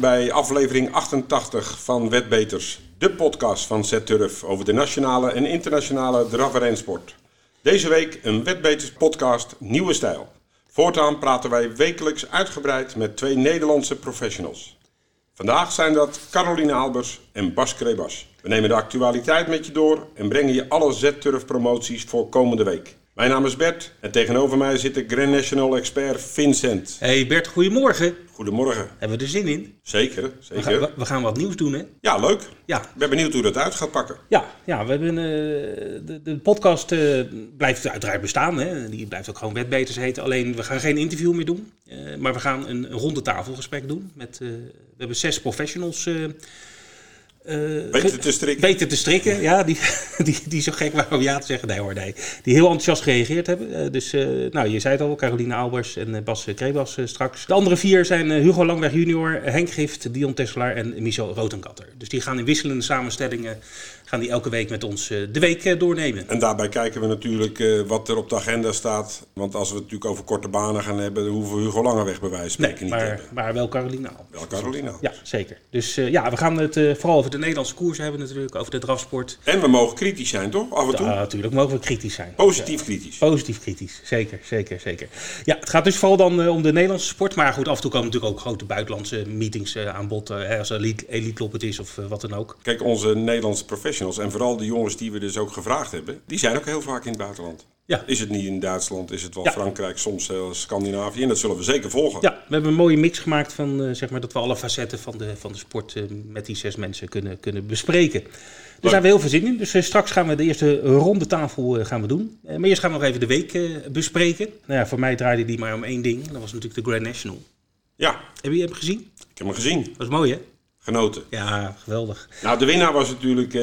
bij aflevering 88 van Wetbeters, de podcast van Z-Turf over de nationale en internationale draf- en rensport. Deze week een Wetbeters podcast Nieuwe Stijl. Voortaan praten wij wekelijks uitgebreid met twee Nederlandse professionals. Vandaag zijn dat Caroline Albers en Bas Krebas. We nemen de actualiteit met je door en brengen je alle Z-Turf promoties voor komende week. Mijn naam is Bert en tegenover mij zit de Grand National expert Vincent. Hey Bert, goedemorgen. Goedemorgen. Hebben we er zin in? Zeker, We zeker. gaan, we- we gaan wat nieuws doen, hè? Ja, leuk. Ja, Ik ben benieuwd hoe dat uit gaat pakken. ja, ja we hebben, eh, de, de podcast eh, blijft uiteraard bestaan. Hè? Die blijft ook gewoon Wetbeters heten. Alleen we gaan geen interview meer doen. Eh, maar we gaan een, een ronde tafelgesprek doen. Met, we hebben zes professionals eh, ge- te strikken. weten te strikken. Ja, die, die, die zo gek waren om ja te zeggen. Nee hoor, nee. Die heel enthousiast gereageerd hebben. Eh, dus, eh, nou, je zei het al, Caroline Albers en Bas Krebas straks. De andere vier zijn Hugo Langweg junior, Henk Gift, Dion Tesselaar en Michel Rotenkatter. Dus die gaan in wisselende samenstellingen, gaan die elke week met ons eh, de week eh, doornemen. En daarbij kijken we natuurlijk eh, wat er op de agenda staat. Want als we het natuurlijk over korte banen gaan hebben, dan hoeven we Hugo Langeweg bij wijze van Nee, niet maar, hebben. maar wel Caroline Albers. Wel Carolina. Ja, zeker. Dus ja, we gaan het vooral over de Nederlandse koers hebben natuurlijk, over de drafsport. En we mogen kritisch zijn, toch? Af en toe. Ja, natuurlijk mogen we kritisch zijn. Positief kritisch. Positief kritisch, zeker, zeker, zeker. Ja, het gaat dus vooral dan om de Nederlandse sport. Maar goed, af en toe komen natuurlijk ook grote buitenlandse meetings aan bod. als Elite, Elite het is of wat dan ook. Kijk, onze Nederlandse professionals en vooral de jongens die we dus ook gevraagd hebben, die zijn ook heel vaak in het buitenland. Ja. Is het niet in Duitsland, is het wel Ja. Frankrijk, soms zelfs Scandinavië. En dat zullen we zeker volgen. Ja, we hebben een mooie mix gemaakt van eh, zeg maar, dat we alle facetten van de, van de sport eh, met die zes mensen kunnen, kunnen bespreken. Daar zijn we heel veel zin in. Dus eh, straks gaan we de eerste ronde tafel gaan we doen. Maar eerst gaan we nog even de week bespreken. Nou ja, voor mij draaide die maar om één ding. Dat was natuurlijk de Grand National. Ja, Heb je hem gezien? ik heb hem gezien. Dat was mooi hè? Genoten. Ja, geweldig. Nou, de winnaar was natuurlijk eh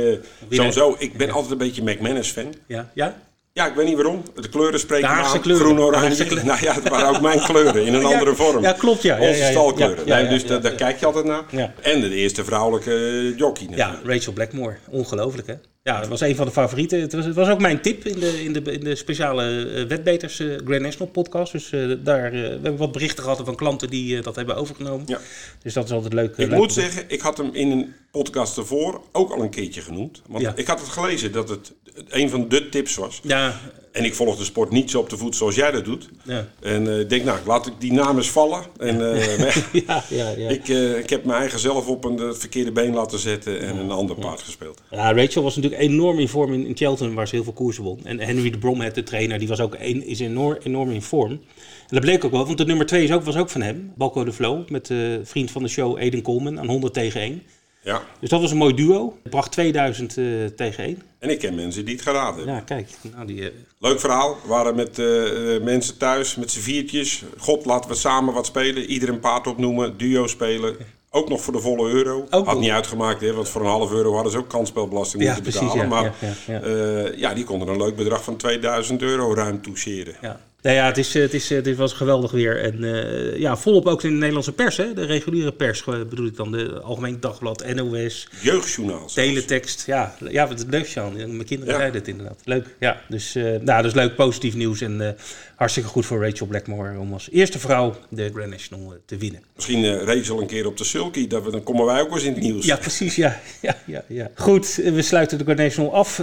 sowieso. Ik ben altijd een beetje McManus-fan. Ja, ja? Ja, ik weet niet waarom. De kleuren spreken aan. Groen, oranje. Nou ja, het waren ook mijn kleuren in een Ja, andere vorm. Ja, klopt ja. ja, Onze ja, ja. stalkleuren. Ja, ja, nee, dus ja, da- ja, daar ja. kijk je altijd naar. Ja. En de eerste vrouwelijke jockey Ja, natuurlijk. Rachel Blackmore. Ongelooflijk, hè? Ja, dat was een van de favorieten. Het was, het was ook mijn tip in de, in de, in de speciale eh, Wetbeters eh, Grand National podcast. Dus eh, daar, eh, we hebben wat berichten gehad van klanten die dat hebben overgenomen. Ja. Dus dat is altijd leuk. Ik leuk moet te- zeggen, ik had hem in een podcast ervoor ook al een keertje genoemd. Want Ja. ik had het gelezen dat het een van de tips was. Ja, En ik volg de sport niet zo op de voet zoals jij dat doet. ja. En eh, ik denk, nou, laat ik die naam eens vallen. En maar Ja, ja, ik, eh, ik heb mijn eigen zelf op een verkeerde been laten zetten en een ander paard gespeeld. Ja, Rachel was natuurlijk enorm in vorm in, in Cheltenham, waar ze heel veel koersen won. En Henry de Bromhead, de trainer, die was ook een, is enorm, enorm in vorm. En dat bleek ook wel, want de nummer 2 is ook, was ook van hem. Balco de Flow, met de vriend van de show Eden Coleman aan 100 tegen 1. Ja, Dus dat was een mooi duo. Het bracht 2000 eh, tegen 1. en ik ken mensen die het geraden hebben. Ja, kijk. Nou, die, eh, Leuk verhaal. We waren met eh, mensen thuis, met z'n viertjes. God, laten we samen wat spelen. Ieder een paard opnoemen, duo spelen. Ook nog voor de volle euro. Had niet uitgemaakt, hè, want voor een half euro hadden ze ook kansspelbelasting Ja, moeten precies, betalen. ja, maar ja, ja, ja, die konden een leuk bedrag van 2000 euro ruim toucheren. ja. Nou ja, het, is, eh, het, is, eh, dit was geweldig weer. En eh, ja, volop ook in de Nederlandse pers, hè? de reguliere pers bedoel ik dan. De Algemeen Dagblad, NOS, Jeugdjournaal. teletext. Ja, ja wat leuk, Sjan. Mijn kinderen Ja. zeiden het inderdaad. Leuk, ja. Dus, eh nou, dus leuk, positief nieuws. En hartstikke goed voor Rachel Blackmore om als eerste vrouw de Grand National eh, te winnen. Misschien eh Rachel een keer op de sulky. Dat we, dan komen wij ook eens in het nieuws. Ja, precies. Ja, ja, ja, ja. Goed, eh, we sluiten de Grand National af.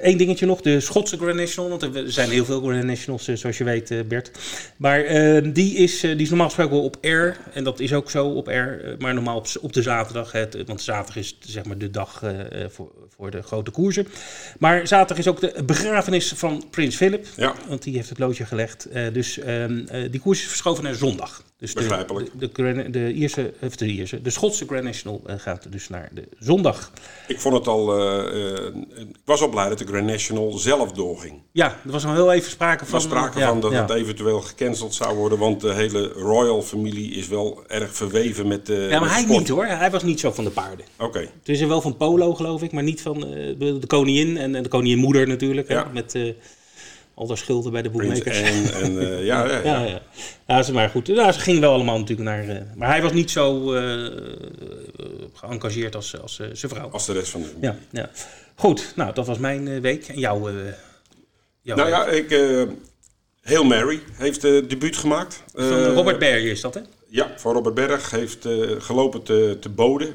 Eén dingetje nog, de Schotse Grand National. Want er zijn heel veel Grand Nationals, zoals je weet, Bert. Maar die, is, die is normaal gesproken wel op air. En dat is ook zo op air. maar normaal op, op de zaterdag. Het, want zaterdag is zeg maar de dag voor, voor de grote koersen. Maar zaterdag is ook de begrafenis van Prins Philip. Ja. Want die heeft het loodje gelegd. Eh, dus ehm, eh, die koers is verschoven naar zondag. Dus de, Begrijpelijk. de, de, Grand- de, Ierse, of de, Ierse, de Schotse Grand National eh, gaat dus naar de zondag. Ik vond het al. eh, eh, ik was al blij dat de Grand National zelf doorging. Ja, er was al heel even sprake Er van. was sprake ja, van dat ja. het eventueel gecanceld zou worden, want de hele royal familie is wel erg verweven met de. Ja, maar de hij sport. niet hoor. Hij was niet zo van de paarden. Oké. Het is er wel van polo, geloof ik, maar niet van eh, de koningin en, de koninginmoeder natuurlijk. hè, Ja. met eh, al haar schulden bij de boekmakers. en, en eh, ja, ja, ja. Ja, ja. ze maar goed. Ja, ze gingen wel allemaal natuurlijk naar. eh, maar hij was niet zo eh, geëngageerd als, als zijn vrouw. als de rest van de. Ja, ja. Goed, nou dat was mijn week. En jouw. jouw Nou ja, ik, Hail Mary heeft uh, debuut gemaakt. Van Robert Berry is dat, hè? Ja, voor Robert Berg heeft uh, gelopen te, te Bode.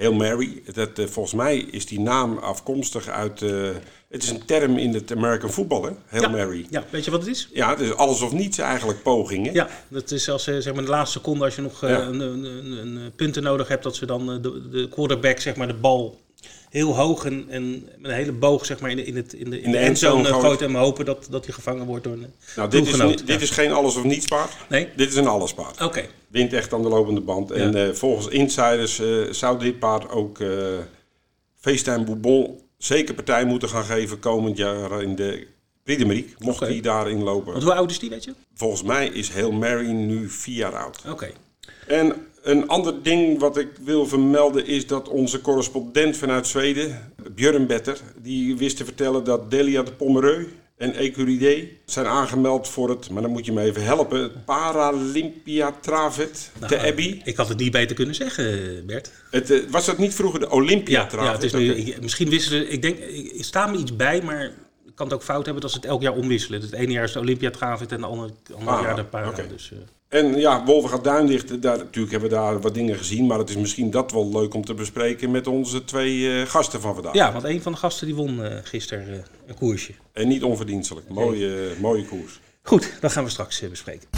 Hail Mary. Dat, uh, volgens mij is die naam afkomstig uit... Uh, het is een term in het American football, hè? Hail ja, Mary. Ja, weet je wat het is? Ja, het is alles of niets eigenlijk pogingen. Ja, dat is als zeg maar de laatste seconde als je nog ja. een, een, een, punten nodig hebt... dat ze dan de, de quarterback zeg maar de bal heel hoog en, en met een hele boog zeg maar, in, de, in, het, in de, in, in de, de endzone gooit en hopen dat, dat hij gevangen wordt door een Nou, dit is, dit is geen alles of niets paard. Nee? Dit is een alles paard. Oké. Okay. Wint echt aan de lopende band. En uh, volgens insiders uh, zou dit paard ook uh, Bourbon zeker partij moeten gaan geven komend jaar in de Prix. Mocht okay. die daarin lopen. Want hoe oud is die, weet je? Volgens mij is Hail Mary nu vier jaar oud. Oké. Okay. En een ander ding wat ik wil vermelden is dat onze correspondent vanuit Zweden, Björn Better, die wist te vertellen dat Delia de Pomereux en Ecuride zijn aangemeld voor het, maar dan moet je me even helpen, het Paralympia Travet nou, te Abbey. Ik had het niet beter kunnen zeggen, Bert. Het, uh, was dat niet vroeger de Olympia Travet? Ja, het is nu, ik, misschien wisselen, ik denk, ik sta me iets bij, maar kan het ook fout hebben dat ze het elk jaar omwisselen. Het ene jaar is de Olympia Travet en het andere, andere Ah, jaar de Para. Dus, uh, En ja, Wolven gaat Duinlicht, daar, natuurlijk hebben we daar wat dingen gezien, maar het is misschien dat wel leuk om te bespreken met onze twee eh, gasten van vandaag. ja, want een van de gasten die won uh, gisteren een koersje. En niet onverdienstelijk, mooie, mooie koers. Goed, dat gaan we straks eh, bespreken.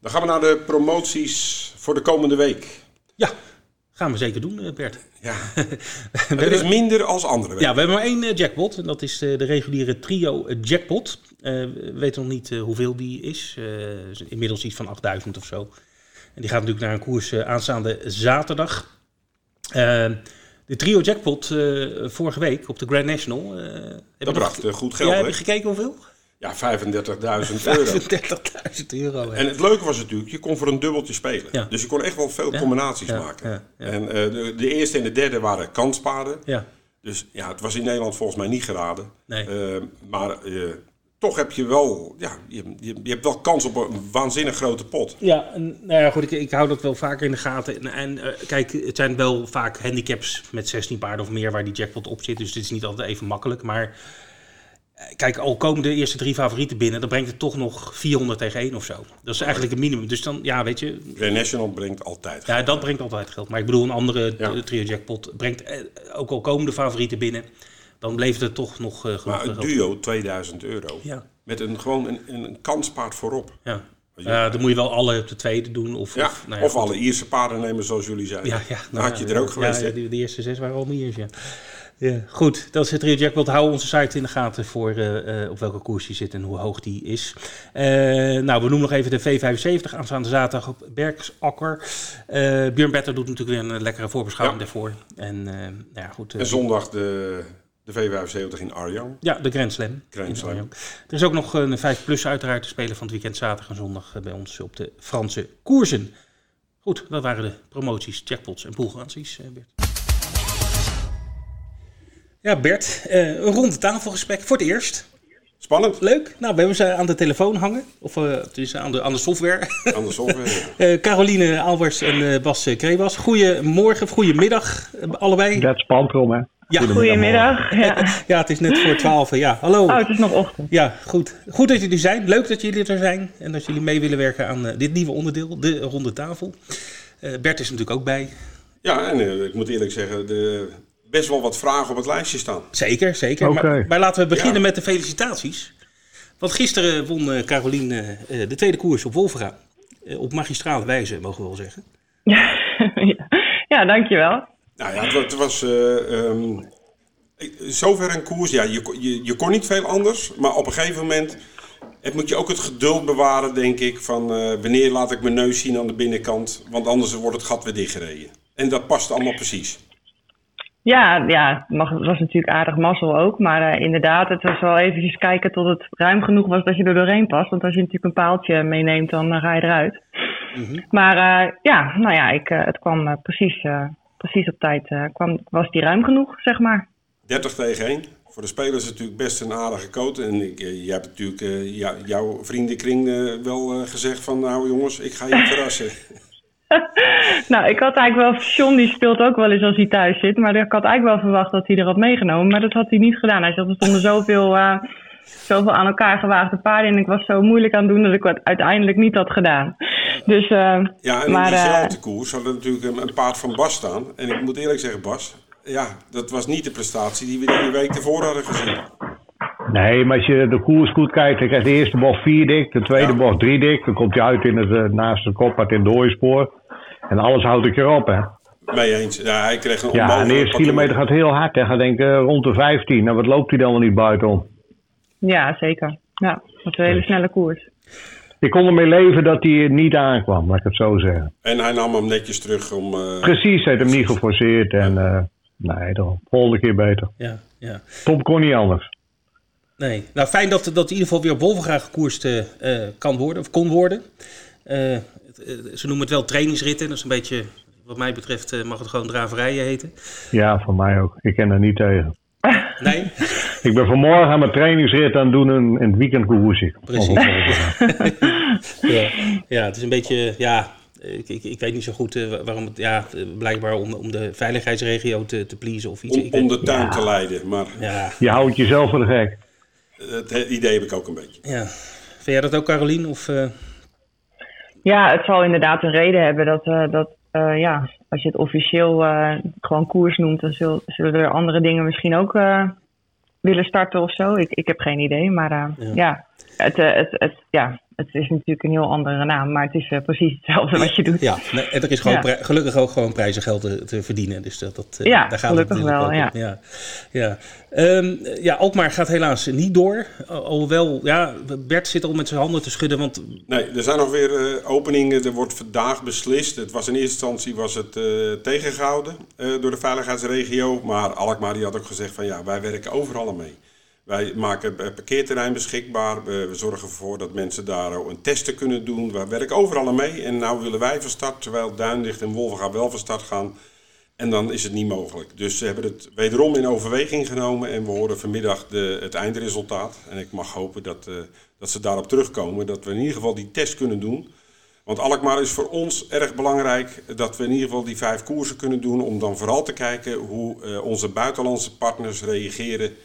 Dan gaan we naar de promoties voor de komende week. Ja, gaan we zeker doen, Bert. Ja, het is minder als andere. Ja, we hebben maar één jackpot en dat is de, de reguliere trio jackpot. Uh, we weten nog niet hoeveel die is. Uh, inmiddels iets van 8000 of zo. En die gaat natuurlijk naar een koers aanstaande zaterdag. de trio jackpot vorige week op de Grand National. dat bracht nog... goed geld. Ja, heb je gekeken hoeveel? Ja, 35.000 euro. 35.000 euro. En het leuke was natuurlijk, je kon voor een dubbeltje spelen. Ja. Dus je kon echt wel veel combinaties ja. maken. En de, de, eerste en de derde waren kanspaarden. Ja. Dus ja, het was in Nederland volgens mij niet geraden. Nee. Uh, maar uh, toch heb je wel, ja, je, je, je, hebt wel kans op een waanzinnig grote pot. Ja, en, nou ja, goed, ik, ik hou dat wel vaker in de gaten. En, en uh, kijk, het zijn wel vaak handicaps met 16 paarden of meer waar die jackpot op zit. Dus dit is niet altijd even makkelijk. Maar kijk, al komen de eerste drie favorieten binnen, dan brengt het toch nog 400 tegen 1 of zo. Dat is eigenlijk het minimum. Dus dan, ja, weet je... Grand National brengt altijd geld. Ja, dat brengt altijd geld. Maar ik bedoel, een andere Ja. trio jackpot brengt, eh, ook al komen de favorieten binnen, dan bleef het toch nog uh, Maar het duo 2000 euro. Ja. Met een, gewoon een, een kanspaard voorop. Ja. Ja, dan moet je wel alle op de tweede doen. Of, Ja, of, nou ja, of alle Ierse paarden nemen zoals jullie zeiden. Ja, ja, Dan had je er ook geweest. Ja, de, de eerste zes waren al Miers, ja. Ja. Goed, dat is het Trio Jackpot. Hou onze site in de gaten voor uh, uh, op welke koers die zit en hoe hoog die is. Uh, nou, we noemen nog even de V75 aanstaande zaterdag op Berksakker. Björn Better doet natuurlijk weer een lekkere voorbeschouwing Ja. daarvoor. En, nou ja, goed, En zondag de, de V75 in Arjan. ja, de Grand Slam. Grand Slam. Er is ook nog een 5 plus uiteraard te spelen van het weekend zaterdag en zondag eh, bij ons op de Franse koersen. Goed, dat waren de promoties, jackpots en poolgaranties, eh, Bert. Ja, Bert, eh, een ronde tafelgesprek voor het eerst. Spannend. Leuk. Nou, we hebben ze aan de telefoon hangen. Of uh, is aan de, aan de software. Aan de software. Uh, Caroline Albers en uh, Bas Krebas. Goedemorgen of goedemiddag, allebei. Dat spant erom, hè? Ja. Goedemiddag. Ja. ja, het is net voor twaalf. Ja, hallo. Oh, het is nog ochtend. Ja, goed. Goed dat jullie er zijn. Leuk dat jullie er zijn. En dat jullie mee willen werken aan dit nieuwe onderdeel, de ronde tafel. Bert is natuurlijk ook bij. Ja, en ik moet eerlijk zeggen, de, best wel wat vragen op het lijstje staan. Zeker, zeker. Oké. Maar, maar laten we beginnen Ja. met de felicitaties. Want gisteren won eh, Caroline eh, de tweede koers op Wolvera. Eh, op magistrale wijze, mogen we wel zeggen. Ja, ja dankjewel. Nou ja, het was, het was eh, ehm, zover een koers. Ja, je, kon- je, je kon niet veel anders, maar op een gegeven moment het moet je ook het geduld bewaren, denk ik, van eh, wanneer laat ik mijn neus zien aan de binnenkant, want anders wordt het gat weer dichtgereden. En dat past allemaal precies. Ja, ja het was natuurlijk aardig mazzel ook. Maar eh, inderdaad, het was wel eventjes kijken tot het ruim genoeg was dat je er doorheen past. Want als je natuurlijk een paaltje meeneemt, dan eh, ga je eruit. Maar eh, ja, nou ja, ik, het kwam precies, precies op tijd. kwam, was die ruim genoeg, zeg maar. 30 tegen 1. Voor de spelers natuurlijk best een aardige coat. En ik, je hebt natuurlijk jou- jouw vriendenkring wel gezegd van... nou jongens, ik ga je verrassen. Nou, ik had eigenlijk wel... John die speelt ook wel eens als hij thuis zit. Maar ik had eigenlijk wel verwacht dat hij er had meegenomen. Maar dat had hij niet gedaan. Hij zegt, er stonden zoveel, eh, zoveel aan elkaar gewaagde paarden. En ik was zo moeilijk aan het doen dat ik het uiteindelijk niet had gedaan. Dus, uh, ja, en maar, in diezelfde koers hadden natuurlijk een, een paard van Bas staan. En ik moet eerlijk zeggen, Bas, ja, dat was niet de prestatie die we die week ervoor hadden gezien. Nee, maar als je de koers goed kijkt, dan krijgt de eerste bocht vier dik, de tweede bocht drie dik. Dan komt hij uit in het, uh, naast het koppad in het doorspoor. En alles houdt ik erop, hè. Mee eens. Ja, hij kreeg een Ja, en de eerste kilometer gaat heel hard. Hij gaat denk ik uh, rond de 15. Nou, wat loopt hij dan wel niet buitenom? Ja, zeker. Ja, dat is een hele snelle koers. Ik kon ermee leven dat hij niet aankwam, laat ik het zo zeggen. En hij nam hem netjes terug om... Uh... Precies, hij heeft hem niet geforceerd. En uh, nee, dan volgende keer beter. Ja, ja. Tom kon niet anders. Nee, nou fijn dat, dat in ieder geval weer op Wolvenga gekoerst uh, kan worden, of kon worden. ze noemen het wel trainingsritten, dat is een beetje wat mij betreft mag het gewoon draverijen heten. Ja, voor mij ook. Ik ken er niet tegen. Nee? ik ben vanmorgen aan mijn trainingsrit aan het doen in, in het weekend koersje. Precies. ja. ja, het is een beetje, ja, ik, ik, ik weet niet zo goed uh, waarom het, ja, blijkbaar om, om de veiligheidsregio te, te pleasen of iets. Om, om de tuin ja. te leiden, maar... Ja. Je houdt jezelf voor de gek. Het idee heb ik ook een beetje. Ja. Vind jij dat ook, Carolien? Of, uh... Ja, het zal inderdaad een reden hebben dat, uh, dat uh, ja, als je het officieel uh, gewoon koers noemt, dan zul, zullen er andere dingen misschien ook uh, willen starten of zo. Ik, ik heb geen idee, maar ja. ja, het, het, het, ja, het is natuurlijk een heel andere naam, maar het is uh, precies hetzelfde wat je doet. Ja, nee, en er is gewoon ja. gelukkig ook gewoon prijzengeld te, te verdienen. Dus dat, dat, uh, ja, daar gaat gelukkig het wel, ja. ja. Ja. Um, ja, Alkmaar gaat helaas niet door. Alhoewel, ja, Bert zit al met zijn handen te schudden, want... Nee, er zijn nog weer uh, openingen. Er wordt vandaag beslist. Het was in eerste instantie was het tegengehouden door de veiligheidsregio. Maar Alkmaar die had ook gezegd van ja, wij werken overal mee. Wij maken parkeerterrein beschikbaar. We zorgen ervoor dat mensen daar een testen kunnen doen. We werken overal aan mee. En nou willen wij van start, terwijl Duinlicht en Wolvenga wel van start gaan. En dan is het niet mogelijk. Dus ze hebben het wederom in overweging genomen. En we horen vanmiddag de, het eindresultaat. En ik mag hopen dat, uh, dat ze daarop terugkomen. Dat we in ieder geval die test kunnen doen. Want Alkmaar is voor ons erg belangrijk dat we in ieder geval die vijf koersen kunnen doen. Om dan vooral te kijken hoe uh, onze buitenlandse partners reageren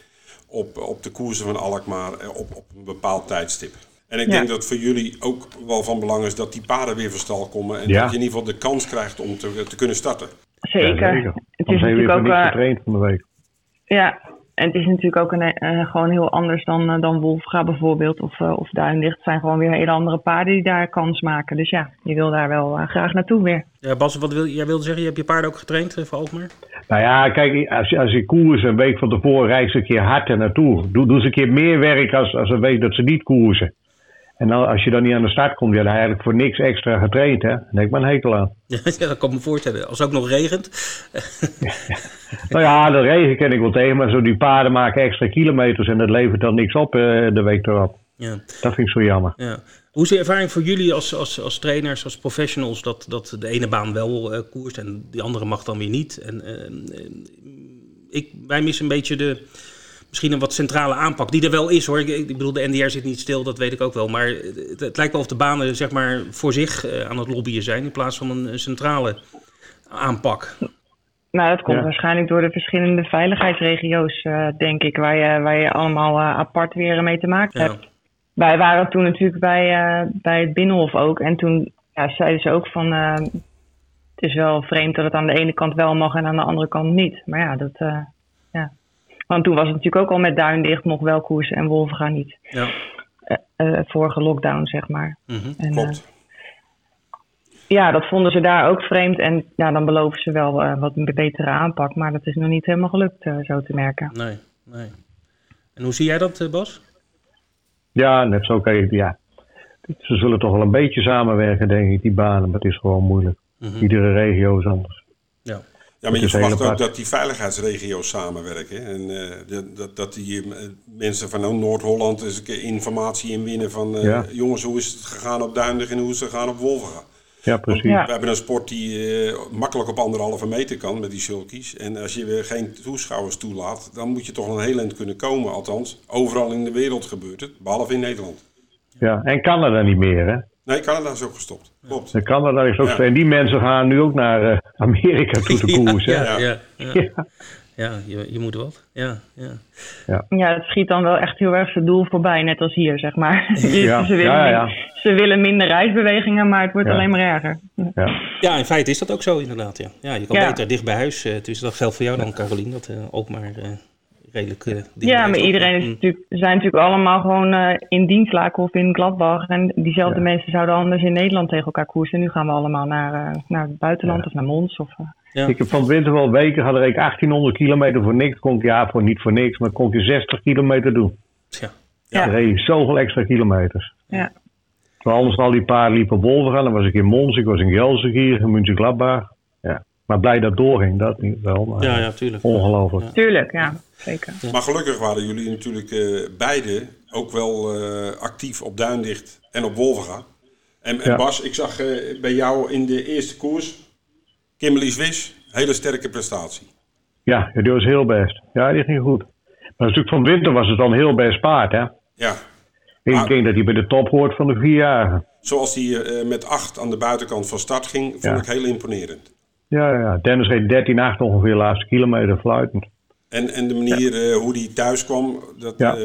op, op de koersen van Alkmaar op, op een bepaald tijdstip. En ik ja. denk dat voor jullie ook wel van belang is dat die paarden weer van stal komen. En Ja. dat je in ieder geval de kans krijgt om te, te kunnen starten. Zeker. Ja, Het Dan is natuurlijk ook, eh, getraind van de week. ja, en het is natuurlijk ook een, eh, gewoon heel anders dan, eh, dan Wolfga bijvoorbeeld of, eh, of Duinlicht. Het zijn gewoon weer hele andere paarden die daar kans maken. Dus ja, je wil daar wel graag naartoe weer. Ja, Bas, wat wil, jij wilde zeggen, je hebt je paarden ook getraind voor Alkmaar? Nou ja, kijk, als, je- als je koers een week van tevoren reis een keer hard er naartoe. Doe, doe eens een keer meer werk als, als een week dat ze niet koersen. En als je dan niet aan de start komt, ja, dan eigenlijk voor niks extra getraind, hè. Dan denk ik maar een hekel aan. Ja, dat kan me voorstellen. Als het ook nog regent. Nou ja, de regen ken ik wel tegen, maar zo die paarden maken extra kilometers en dat levert dan niks op eh, de week erop. Ja, Dat vind ik zo jammer. ja. Hoe is de ervaring voor jullie als, als, als trainers, als professionals, dat, dat de ene baan wel eh, koerst en die andere mag dan weer niet? En, eh, ik, wij missen een beetje de, misschien een wat centrale aanpak, die er wel is hoor. Ik, ik bedoel, de NDR zit niet stil, dat weet ik ook wel. Maar het, het lijkt wel of de banen zeg maar, voor zich eh, aan het lobbyen zijn in plaats van een, een centrale aanpak. Nou, dat komt Ja. waarschijnlijk door de verschillende veiligheidsregio's, eh, denk ik, waar je, waar je allemaal eh, apart weer mee te maken Ja. hebt. Wij waren toen natuurlijk bij, eh, bij het Binnenhof ook. En toen ja, zeiden ze ook van, eh, het is wel vreemd dat het aan de ene kant wel mag en aan de andere kant niet. Maar ja, dat, eh. Want toen was het natuurlijk ook al met Duindicht nog wel koersen en Wolvenga niet. Ja. Eh, eh, vorige lockdown, zeg maar. Mhm. En, eh, Klopt. ja, dat vonden ze daar ook vreemd. En ja, dan beloven ze wel eh, wat een betere aanpak. Maar dat is nog niet helemaal gelukt, zo te merken. Nee, nee. En hoe zie jij dat, Bas? Ja, net zo kan je, ja. Ze zullen toch wel een beetje samenwerken, denk ik, die banen, maar het is gewoon moeilijk. Mhm. Iedere regio is anders. Ja. Maar je verwacht ook dat die veiligheidsregio's samenwerken. En eh, dat, dat die eh, mensen van nou, Noord-Holland eens een keer informatie inwinnen van... eh, Ja. jongens, hoe is het gegaan op Duindig en hoe is het gegaan op Wolvenga? Ja, precies. Ja. We hebben een sport die eh, makkelijk op anderhalve meter kan met die sulkies. En als je weer geen toeschouwers toelaat, dan moet je toch een heel eind kunnen komen. Althans, overal in de wereld gebeurt het, behalve in Nederland. Ja, en Canada niet meer, hè? Nee, Canada is ook gestopt. Klopt. En Canada is ook Ja. En die mensen gaan nu ook naar eh, Amerika toe te koersen. Ja, ja, ja, ja. Ja. ja je, je moet wat. Ja, ja. Ja. ja, het schiet dan wel echt heel erg zijn doel voorbij, net als hier, zeg maar. Ja. ze, willen ja, ja. ze willen minder reisbewegingen, maar het wordt alleen maar erger. Ja. ja, in feite is dat ook zo inderdaad. Ja, ja je kan beter dicht bij huis. Uh, dus dat geldt voor jou dan, Carolien, dat uh, ook maar uh, redelijk... ja, maar iedereen is natuurlijk, zijn natuurlijk allemaal gewoon in Dienstlaken of in Gladbach. En diezelfde mensen zouden anders in Nederland tegen elkaar koersen. Nu gaan we allemaal naar, naar het buitenland of naar Mons. Of, ja. Ik heb van het winter wel weken had ik 1800 kilometer voor niks. Kon ik, ja, voor niet voor niks, maar kon je 60 kilometer doen. Ja. ja. Dan reed je zoveel extra kilometers. Ja. Terwijl anders al die paar liepen Wolven gaan. Dan was ik in Mons, ik was in Gelsenkirchen, in München Gladbach. Maar blij dat doorging, dat niet wel. Maar ja, ja, tuurlijk. Ongelooflijk. Ja. Tuurlijk, ja. Zeker. Maar gelukkig waren jullie natuurlijk uh, beide ook wel uh, actief op Duindicht en op Wolvenga. En, en Bas, ik zag uh, bij jou in de eerste koers Kimberly Swiss, hele sterke prestatie. Ja, die was heel best. Ja, die ging goed. Maar natuurlijk van winter was het dan heel best paard, hè? Ja. Ik maar, denk dat hij bij de top hoort van de vierjarigen. Zoals hij uh, met acht aan de buitenkant van start ging, vond ja. ik heel imponerend. Ja, ja. Dennis reed 13-8 ongeveer de laatste kilometer fluitend. En, en de manier ja. uh, hoe hij thuis kwam. Dat, ja. uh,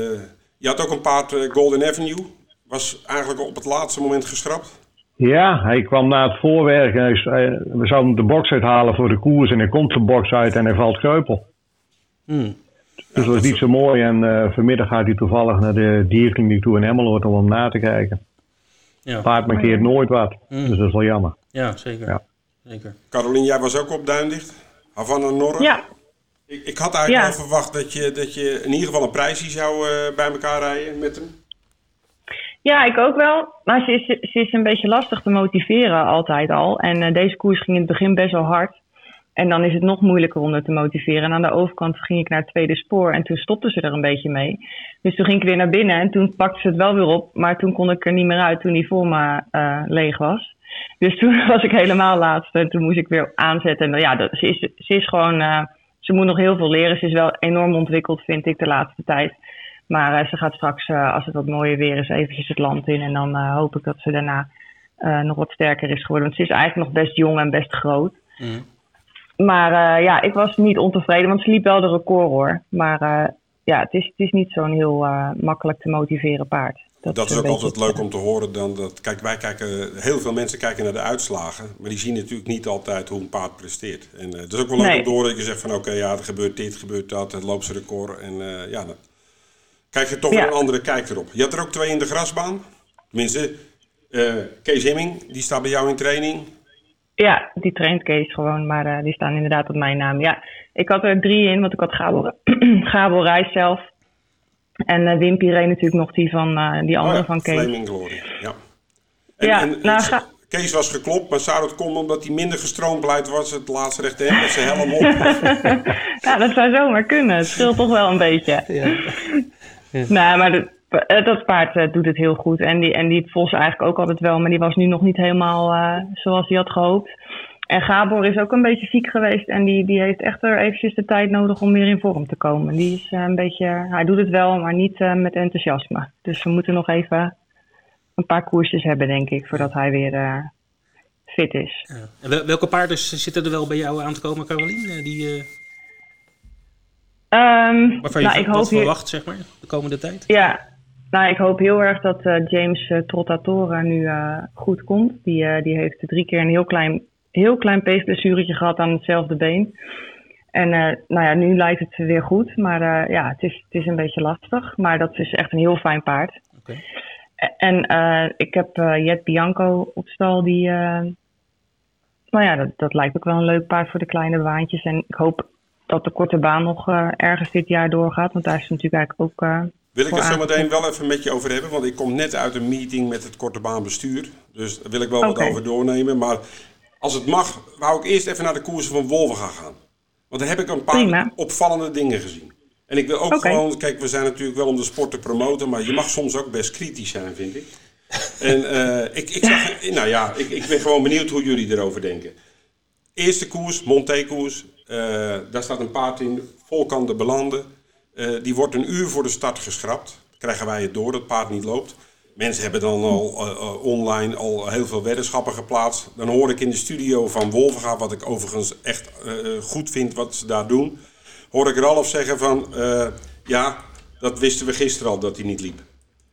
je had ook een paard Golden Avenue. Was eigenlijk op het laatste moment geschrapt. Ja, hij kwam na het voorwerken. Hij, we zouden de box uithalen voor de koers en hij komt de box uit en hij valt kreupel. Hmm. Dus dat was niet zo mooi. En uh, vanmiddag gaat hij toevallig naar de dierkliniek toe in Emmeloord om hem na te kijken. Ja. Paard markeert nooit wat. Mm. Dus dat is wel jammer. Ja, zeker. Zeker. Carolien, jij was ook op Duindicht? Havana Norre? Ja. Ik, ik had eigenlijk ja. wel verwacht dat je, dat je in ieder geval een prijsje zou uh, bij elkaar rijden met hem. Ja, ik ook wel. Maar ze is, ze is een beetje lastig te motiveren altijd al. En uh, deze koers ging in het begin best wel hard. En dan is het nog moeilijker om haar te motiveren. En aan de overkant ging ik naar het tweede spoor en toen stopte ze er een beetje mee. Dus toen ging ik weer naar binnen en toen pakte ze het wel weer op. Maar toen kon ik er niet meer uit toen die voor me uh, leeg was. Dus toen was ik helemaal laatste en toen moest ik weer aanzetten. En ja, ze is, ze is gewoon, uh, ze moet nog heel veel leren. Ze is wel enorm ontwikkeld, vind ik, de laatste tijd. Maar uh, ze gaat straks, uh, als het wat mooier weer is, eventjes het land in. En dan hoop ik dat ze daarna nog wat sterker is geworden. Want ze is eigenlijk nog best jong en best groot. Mm. Maar ja, ik was niet ontevreden, want ze liep wel de record hoor. Maar ja, het is, het is niet zo'n heel makkelijk te motiveren paard. Dat, dat is ook altijd leuk om te horen. Dan dat, kijk, wij kijken, heel veel mensen kijken naar de uitslagen. Maar die zien natuurlijk niet altijd hoe een paard presteert. En het is ook wel leuk nee. om te horen dat je zegt van oké, okay, ja, er gebeurt dit, gebeurt dat. Het loopt zijn record. En ja, dat, krijg je toch ja. een andere kijk erop. Je had er ook twee in de grasbaan. Tenminste, uh, Kees Himming, die staat bij jou in training. Ja, die traint Kees gewoon, maar uh, die staan inderdaad op mijn naam. Ja, ik had er drie in, want ik had Gabel, Gabel Reis zelf. En uh, Wimpy reed natuurlijk nog die van die andere oh ja, van Kees. Flaming Glory, ja. En, ja, en, nou, ga... Kees was geklopt, maar zou dat komen omdat hij minder gestroomd was het laatste rechte hem met zijn helm op? ja, dat zou zomaar kunnen. Het scheelt toch wel een beetje. Ja. Ja. Nou, maar dat, dat paard uh, doet het heel goed. En die, en die Vos eigenlijk ook altijd wel. Maar die was nu nog niet helemaal uh, zoals hij had gehoopt. En Gabor is ook een beetje ziek geweest. En die, die heeft echt er eventjes de tijd nodig om weer in vorm te komen. Die is uh, een beetje... Hij doet het wel, maar niet met enthousiasme. Dus we moeten nog even een paar koersjes hebben, denk ik. Voordat hij weer fit is. Ja. En welke paarden zitten er wel bij jou aan te komen, Carolien? Die... Um, Waarvan je nou, ik hoop wat verwacht, zeg maar, de komende tijd? Ja, nou, ik hoop heel erg dat uh, James uh, Trottatora nu uh, goed komt. Die, die heeft drie keer een heel klein, heel klein peesblessuretje gehad aan hetzelfde been. En nou ja, nu lijkt het weer goed, maar ja, het is, het is een beetje lastig. Maar dat is echt een heel fijn paard. Okay. En ik heb Jet Bianco op stal, die... nou ja, dat, dat lijkt ook wel een leuk paard voor de kleine baantjes. En ik hoop dat de korte baan nog uh, ergens dit jaar doorgaat. Want daar is natuurlijk eigenlijk ook. Uh, wil ik het zo meteen wel even met je over hebben? Want ik kom net uit een meeting met het korte baanbestuur. Dus daar wil ik wel okay. wat over doornemen. Maar als het mag, wou ik eerst even naar de koersen van Wolven gaan. Want daar heb ik een paar Prima. opvallende dingen gezien. En ik wil ook okay. gewoon, kijk, we zijn natuurlijk wel om de sport te promoten, maar je mag soms ook best kritisch zijn, vind ik. En uh, ik, ik zag, nou ja, ik, ik ben gewoon benieuwd hoe jullie erover denken. Eerste koers, Monté-koers, uh, daar staat een paard in, Volkan de Belanden. Uh, die wordt een uur voor de start geschrapt. Krijgen wij het door dat het paard niet loopt. Mensen hebben dan al uh, online al heel veel weddenschappen geplaatst. Dan hoor ik in de studio van Wolvenga, wat ik overigens echt goed vind wat ze daar doen. hoor ik Ralf zeggen van, eh, ja, dat wisten we gisteren al dat hij niet liep.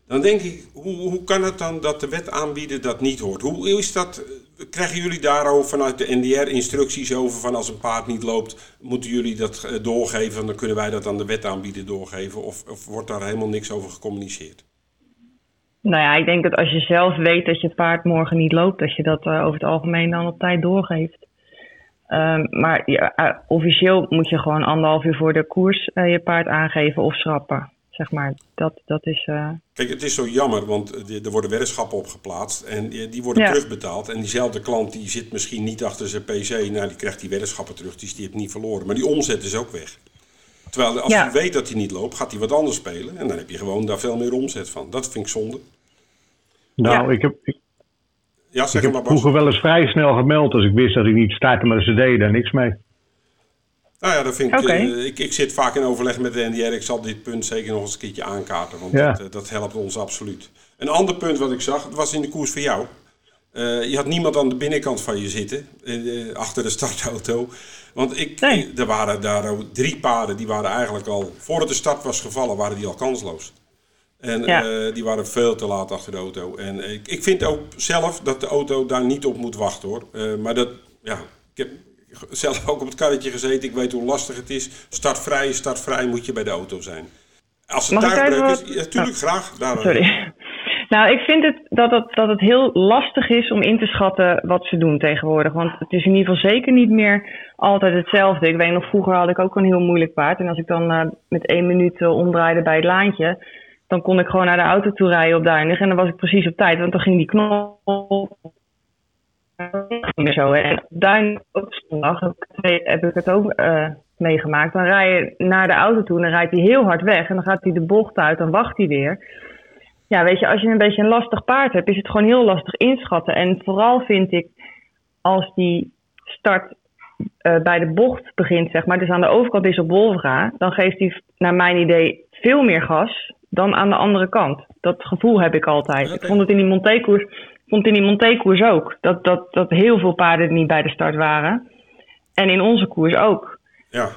Dan denk ik, hoe, hoe kan het dan dat de wet aanbieden dat niet hoort? Hoe is dat, krijgen jullie daarover vanuit de NDR instructies over van als een paard niet loopt, moeten jullie dat eh, doorgeven? Dan kunnen wij dat aan de wet aanbieden doorgeven? Of, of wordt daar helemaal niks over gecommuniceerd? Nou ja, ik denk dat als je zelf weet dat je paard morgen niet loopt, dat je dat uh, over het algemeen dan op tijd doorgeeft. Um, maar ja, uh, officieel moet je gewoon anderhalf uur voor de koers uh, je paard aangeven of schrappen. Zeg maar, dat, dat is. Kijk, het is zo jammer, want er worden weddenschappen opgeplaatst en die worden ja. terugbetaald. En diezelfde klant die zit misschien niet achter zijn PC, nou die krijgt die weddenschappen terug, dus die heeft niet verloren. Maar die omzet is ook weg. Terwijl als ja. hij weet dat hij niet loopt, gaat hij wat anders spelen. En dan heb je gewoon daar veel meer omzet van. Dat vind ik zonde. Nou, ja. ik heb, ik, ja, zeg ik maar, heb vroeger wel eens vrij snel gemeld als ik wist dat ik niet startte, maar ze deden daar niks mee. Nou ja, dat vind ik, okay. uh, ik. Ik zit vaak in overleg met de NDR. Ik zal dit punt zeker nog eens een keertje aankaarten, want ja. dat, uh, dat, helpt ons absoluut. Een ander punt wat ik zag, het was in de koers voor jou. Uh, je had niemand aan de binnenkant van je zitten, achter de startauto. Want ik, nee. er waren daar drie paarden, die waren eigenlijk al, voordat de start was gevallen, waren die al kansloos. En ja. uh, die waren veel te laat achter de auto. En ik, ik vind ook zelf dat de auto daar niet op moet wachten hoor. Uh, maar dat, ja, ik heb zelf ook op het karretje gezeten. Ik weet hoe lastig het is. Startvrij, startvrij moet je bij de auto zijn. Als het tuigbreuk is, ja, natuurlijk oh. graag. Daar, Sorry. Nou, ik vind het dat, het dat het heel lastig is om in te schatten wat ze doen tegenwoordig. Want het is in ieder geval zeker niet meer altijd hetzelfde. Ik weet nog, vroeger had ik ook een heel moeilijk paard. En als ik dan uh, met één minuut omdraaide bij het laantje dan kon ik gewoon naar de auto toe rijden op Duinig. En dan was ik precies op tijd, want dan ging die knop zo. En Duinig op zondag heb ik het ook uh, meegemaakt. Dan rij je naar de auto toe en dan rijdt hij heel hard weg. En dan gaat hij de bocht uit, dan wacht hij weer. Ja, weet je, als je een beetje een lastig paard hebt, is het gewoon heel lastig inschatten. En vooral vind ik, als die start uh, bij de bocht begint, zeg maar, dus aan de overkant is op Wolvera, dan geeft hij naar mijn idee veel meer gas dan aan de andere kant. Dat gevoel heb ik altijd. Okay. Ik vond het in die Montekoers, vond in die Montekoers ook. Dat, dat, dat heel veel paarden niet bij de start waren. En in onze koers ook. Ja.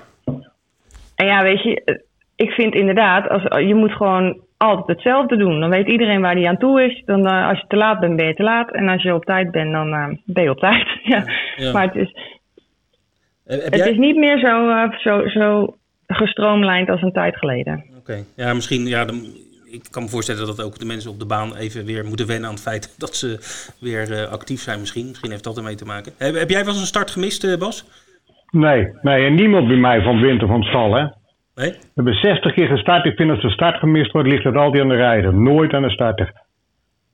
En ja, weet je, ik vind inderdaad, als, je moet gewoon altijd hetzelfde doen. Dan weet iedereen waar hij aan toe is. Dan, uh, als je te laat bent, ben je te laat. En als je op tijd bent, dan uh, ben je op tijd. ja. ja. Maar het is, het jij... is niet meer zo, uh, zo, zo gestroomlijnd als een tijd geleden. Oké, okay. ja, misschien, ja, dan, ik kan me voorstellen dat ook de mensen op de baan even weer moeten wennen aan het feit dat ze weer uh, actief zijn misschien. Misschien heeft dat ermee te maken. Heb, heb jij wel eens een start gemist, uh, Bas? Nee, nee, en niemand bij mij van winter van het stal, hè? Nee? We hebben 60 keer gestart. Ik vind als de start gemist wordt, ligt het altijd aan de rijder. Nooit aan de starter.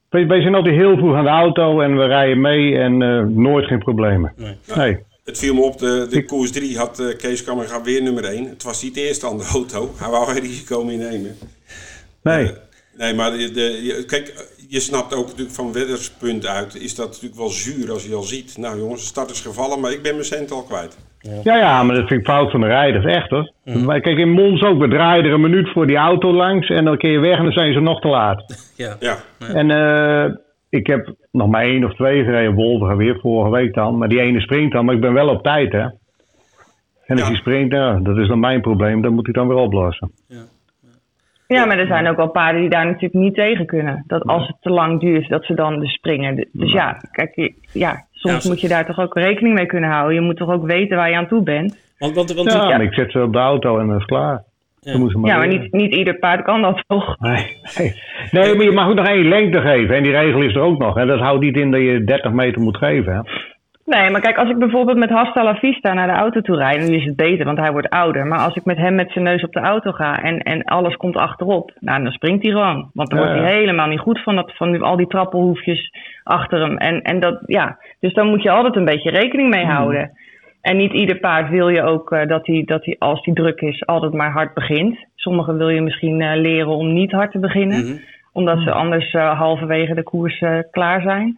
Wij, wij zijn altijd heel vroeg aan de auto en we rijden mee en uh, nooit geen problemen. Nee. nee. Het viel me op, de, de koers 3 had uh, Kees Kammerga weer nummer 1. Het was niet de eerste aan de auto. Hij wou geen risico meer nemen. Nee. Uh, nee, maar de, de, kijk, je snapt ook natuurlijk van wedderspunt uit. Is dat natuurlijk wel zuur als je al ziet. Nou jongens, de start is gevallen, maar ik ben mijn cent al kwijt. Ja. ja, ja, maar dat vind ik fout van de rijders, echt hoor. Mm. Kijk, in Mons ook, we draaien er een minuut voor die auto langs en dan keer je weg en dan zijn ze nog te laat. Ja. ja. En uh, ik heb nog maar één of twee gereden, Wolver weer vorige week dan. Maar die ene springt dan, maar ik ben wel op tijd hè. En als ja. die springt, nou, dat is dan mijn probleem, dat moet ik dan weer oplossen. Ja. Ja, maar er zijn ook wel paarden die daar natuurlijk niet tegen kunnen. Dat als het te lang duurt, dat ze dan dus springen. Dus ja, kijk, ja, soms ja, moet je daar toch ook rekening mee kunnen houden. Je moet toch ook weten waar je aan toe bent. Want, want, want, ja, ik zet ze op de auto en dat is klaar. Ja, maar, ja, maar niet, niet ieder paard kan dat toch? Nee, nee. nee, maar je mag ook nog één lengte geven. En die regel is er ook nog. En dat houdt niet in dat je 30 meter moet geven. Hè? Nee, maar kijk, als ik bijvoorbeeld met Hasta La Vista naar de auto toe rijd, dan is het beter, want hij wordt ouder. Maar als ik met hem met zijn neus op de auto ga en, en alles komt achterop, nou, dan springt hij gewoon. Want dan ja, wordt hij helemaal niet goed van, dat, van al die trappelhoefjes achter hem. En, en dat, ja, dus dan moet je altijd een beetje rekening mee houden. En niet ieder paard wil je ook uh, dat hij, dat hij, als hij druk is, altijd maar hard begint. Sommigen wil je misschien uh, leren om niet hard te beginnen, Mhm. mm -hmm. omdat ze anders uh, halverwege de koers klaar zijn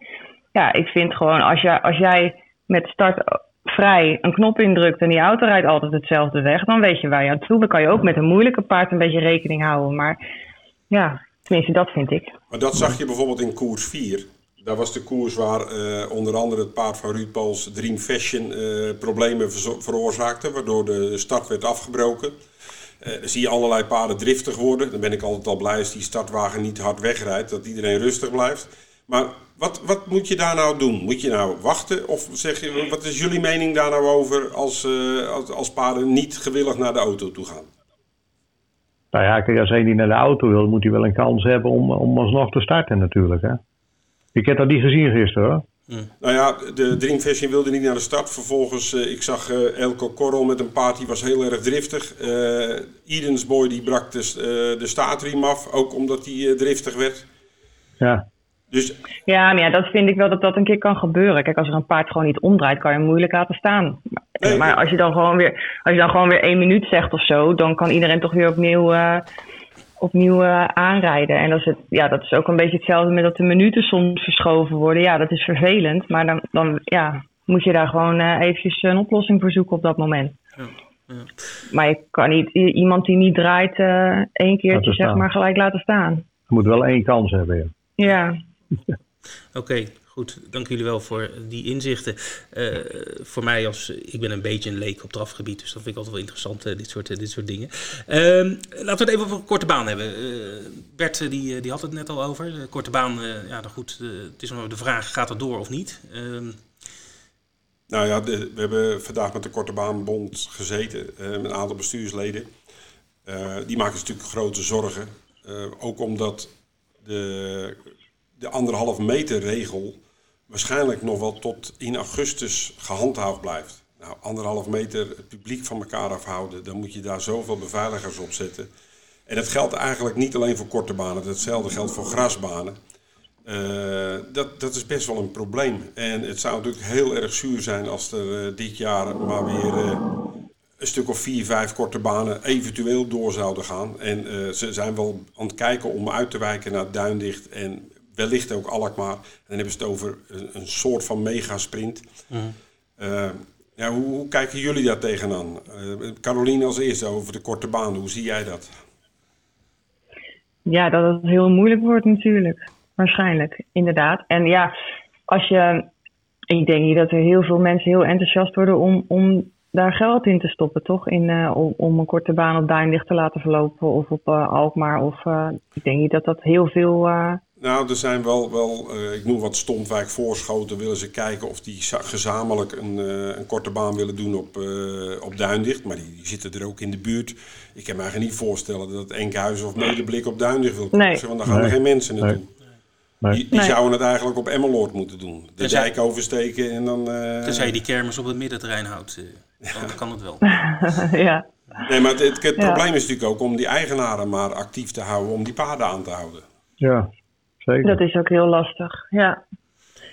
ja, ik vind gewoon als, jij als jij met start vrij een knop indrukt en die auto rijdt altijd hetzelfde weg, dan weet je waar je aan toe. Dan kan je ook met een moeilijke paard een beetje rekening houden. Maar ja, tenminste, dat vind ik. Maar dat zag je bijvoorbeeld in koers 4. Daar was de koers waar eh, onder andere het paard van Ruud Pools Dream Fashion eh, problemen veroorzaakte, waardoor de start werd afgebroken. Dan zie je allerlei paarden driftig worden. Dan ben ik altijd al blij als die startwagen niet hard wegrijdt, dat iedereen rustig blijft. Maar wat, wat moet je daar nou doen? Moet je nou wachten? Of zeg je, wat is jullie mening daar nou over als, als, als paarden niet gewillig naar de auto toe gaan? Nou ja, als hij niet naar de auto wil, moet hij wel een kans hebben om, om alsnog te starten natuurlijk. Hè? Ik heb dat niet gezien gisteren hoor. Hmm. Nou ja, de Dream Fashion wilde niet naar de start. Vervolgens, uh, ik zag uh, Elko Korrel met een paard die was heel erg driftig. Uh, Edens Boy die brak de, de staatriem af, ook omdat hij driftig werd. Ja. Dus... Ja, maar ja, dat vind ik wel dat dat een keer kan gebeuren. Kijk, als er een paard gewoon niet omdraait, kan je hem moeilijk laten staan. Nee, maar als je, dan gewoon weer, als je dan gewoon weer één minuut zegt of zo, dan kan iedereen toch weer opnieuw opnieuw uh, aanrijden. En dat is, het, ja, dat is ook een beetje hetzelfde met dat de minuten soms verschoven worden. Ja, dat is vervelend. Maar dan, dan ja, moet je daar gewoon uh, eventjes een oplossing voor zoeken op dat moment. Ja, ja. Maar je kan niet iemand die niet draait uh, één keertje zeg maar gelijk laten staan. Je moet wel één kans hebben. Ja. ja. Oké, Goed, dank jullie wel voor die inzichten. Uh, voor mij als, ik ben een beetje een leek op drafgebied, dus dat vind ik altijd wel interessant, uh, dit, soort, dit soort dingen. Uh, laten we het even over korte baan hebben. Bert, die, die had het net al over. De korte baan, ja, nou goed, het is nog de vraag, gaat het door of niet? Ehm, nou ja, we hebben vandaag met de Korte Baanbond gezeten, met een aantal bestuursleden. die maken natuurlijk grote zorgen. ook omdat de, de anderhalf meter regel waarschijnlijk nog wel tot in augustus gehandhaafd blijft. Nou, anderhalf meter het publiek van elkaar afhouden, dan moet je daar zoveel beveiligers op zetten. En dat geldt eigenlijk niet alleen voor korte banen, hetzelfde geldt voor grasbanen. Uh, dat, dat is best wel een probleem. En het zou natuurlijk heel erg zuur zijn als er uh, dit jaar maar weer uh, een stuk of vier, vijf korte banen eventueel door zouden gaan. En ze zijn wel aan het kijken om uit te wijken naar Duindicht en wellicht ook Alkmaar. En dan hebben ze het over een, een soort van megasprint. Mm. Uh, ja, hoe, hoe, kijken jullie daar tegenaan? Uh, Caroline als eerste over de korte baan. Hoe zie jij dat? Ja, dat het heel moeilijk wordt natuurlijk. Waarschijnlijk, inderdaad. En ja, als je... Ik denk niet dat er heel veel mensen heel enthousiast worden om, om daar geld in te stoppen, toch? In, uh, om, om, een korte baan op Duinlicht te laten verlopen of op uh, Alkmaar. Of, uh, ik denk niet dat dat heel veel nou, er zijn wel, wel uh, ik noem wat Stompwijk voorschoten, willen ze kijken of die gezamenlijk een, uh, een korte baan willen doen op, uh, op Duindicht. Maar die, die, zitten er ook in de buurt. Ik kan me eigenlijk niet voorstellen dat Enkhuizen of Medeblik op Duindicht wil nee. want dan gaan er geen mensen naartoe. Nee. Die, die zouden het eigenlijk op Emmeloord moeten doen. De dijk oversteken en dan... Tenzij je die kermis op het middenterrein houdt, dan kan het wel. ja. Nee, maar het, het, het probleem is natuurlijk ook om die eigenaren maar actief te houden, om die paarden aan te houden. Ja, dat is ook heel lastig, ja.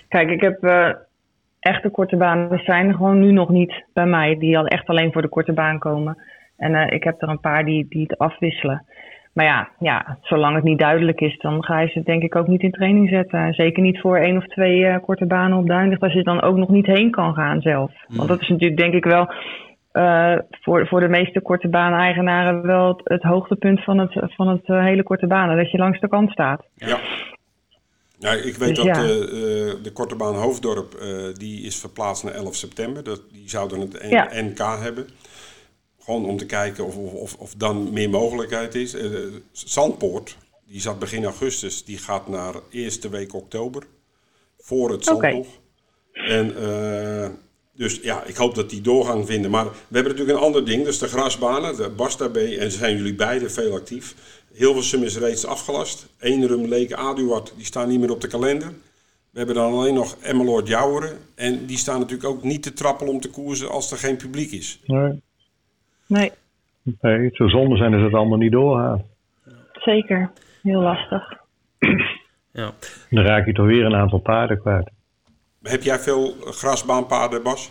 Kijk, ik heb uh, echte korte banen zijn gewoon nu nog niet bij mij, die al echt alleen voor de korte baan komen. En uh, ik heb er een paar die, die het afwisselen. Maar ja, ja, zolang het niet duidelijk is, dan ga je ze denk ik ook niet in training zetten. Zeker niet voor één of twee uh, korte banen op Duinlicht, als je dan ook nog niet heen kan gaan zelf. Hmm. Want dat is natuurlijk denk ik wel uh, voor, voor de meeste korte baan-eigenaren wel het, het, hoogtepunt van het, van het uh, hele korte banen. Dat je langs de kant staat. Ja. Ja, ik weet dus dat de, uh, de korte baan Hoofddorp uh, die is verplaatst naar 11 september. Dat, die zouden het ja. NK hebben. Gewoon om te kijken of, of, of dan meer mogelijkheid is. Zandpoort, die zat begin augustus, die gaat naar eerste week oktober. Voor het Zandtocht. Okay. En dus ja, ik hoop dat die doorgang vinden. Maar we hebben natuurlijk een ander ding, dat is de grasbanen. De Basta B, en zijn jullie beide veel actief. Hilversum is reeds afgelast. Eenrum, Leken, Aduard, die staan niet meer op de kalender. We hebben dan alleen nog Emmeloord Jouweren. En die staan natuurlijk ook niet te trappelen om te koersen als er geen publiek is. Nee. Nee. Nee, het zou zonde zijn als het allemaal niet doorgaat. Zeker. Heel lastig. Ja. Dan raak je toch weer een aantal paarden kwijt. Heb jij veel grasbaanpaarden, Bas?